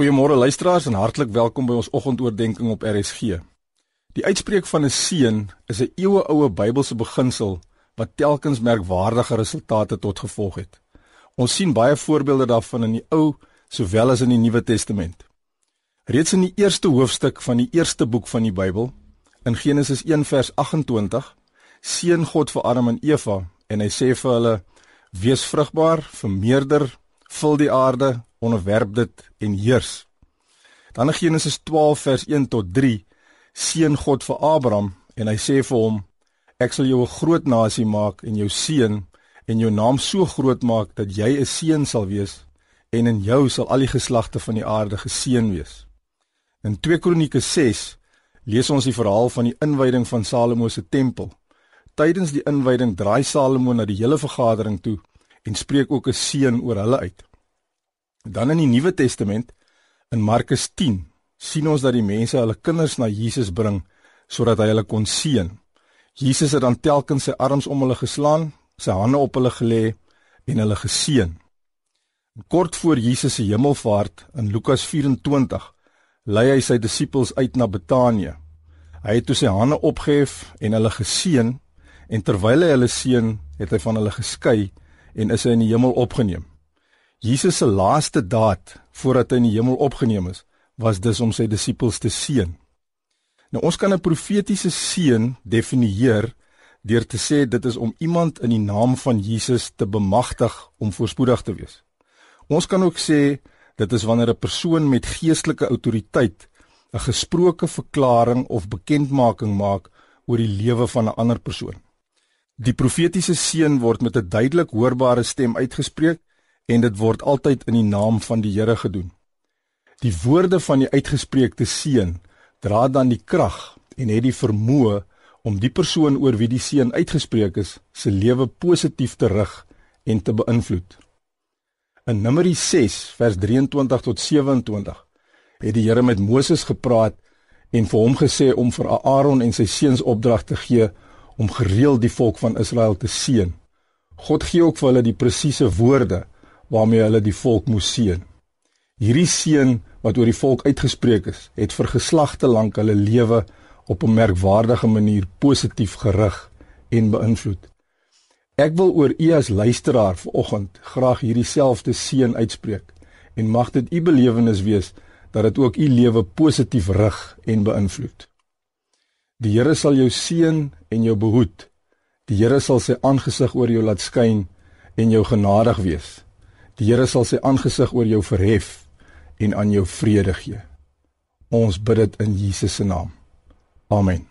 Goeiemôre luisteraars en hartlik welkom by ons oggendoordenkings op RSG. Die uitspreek van 'n seën is 'n eeueoue Bybelse beginsel wat telkens merkwaardige resultate tot gevolg het. Ons sien baie voorbeelde daarvan in die Ou sowel as in die Nuwe Testament. Reeds in die eerste hoofstuk van die eerste boek van die Bybel, in Genesis 1 vers 28, seën God vir Adam en Eva en hy sê vir hulle: "Wees vrugbaar, vermeerder, vul die aarde, onderwerp dit en heers. Dan in Genesis 12 vers 1 tot 3 seën God vir Abraham en hy sê vir hom ek sal jou 'n groot nasie maak en jou seën en jou naam so groot maak dat jy 'n seën sal wees en in jou sal al die geslagte van die aarde geseën wees. In 2 Kronieke 6 lees ons die verhaal van die inwyding van Salomo se tempel. Tydens die inwyding draai Salomo na die hele vergadering toe en spreek ook 'n seën oor hulle uit. Dan in die Nuwe Testament in Markus 10 sien ons dat die mense hulle kinders na Jesus bring sodat hy hulle kon seën. Jesus het dan telkens sy arms om hulle geslaan, sy hande op hulle gelê en hulle geseën. Kort voor Jesus se hemelvaart in Lukas 24 lei hy sy disippels uit na Betanië. Hy het toe sy hande opgehef en hulle geseën en terwyl hy hulle seën, het hy van hulle geskei en is hy in die hemel opgeneem. Jesus se laaste daad voordat hy in die hemel opgeneem is, was dus om sy disippels te seën. Nou ons kan 'n profetiese seën definieer deur te sê dit is om iemand in die naam van Jesus te bemagtig om voorspoedig te wees. Ons kan ook sê dit is wanneer 'n persoon met geestelike autoriteit 'n gesproke verklaring of bekendmaking maak oor die lewe van 'n ander persoon. Die profetiese seën word met 'n duidelik hoorbare stem uitgespreek en dit word altyd in die naam van die Here gedoen. Die woorde van die uitgespreekte seën dra dan die krag en het die vermoë om die persoon oor wie die seën uitgespreek is, se lewe positief te rig en te beïnvloed. In Numeri 6 vers 23 tot 27 het die Here met Moses gepraat en vir hom gesê om vir Aaron en sy seuns opdrag te gee om gereeld die volk van Israel te seën. God gee ook vir hulle die presiese woorde waarmee hulle die volk moes seën. Hierdie seën wat oor die volk uitgespreek is, het vir geslagte lank hulle lewe op 'n merkwaardige manier positief gerig en beïnvloed. Ek wil oor u as luisteraar vanoggend graag hierdie selfde seën uitspreek en mag dit u belewenis wees dat dit ook u lewe positief rig en beïnvloed. Die Here sal jou seën en jou behoed. Die Here sal sy aangesig oor jou laat skyn en jou genadig wees. Die Here sal sy aangesig oor jou verhef en aan jou vrede gee. Ons bid dit in Jesus se naam. Amen.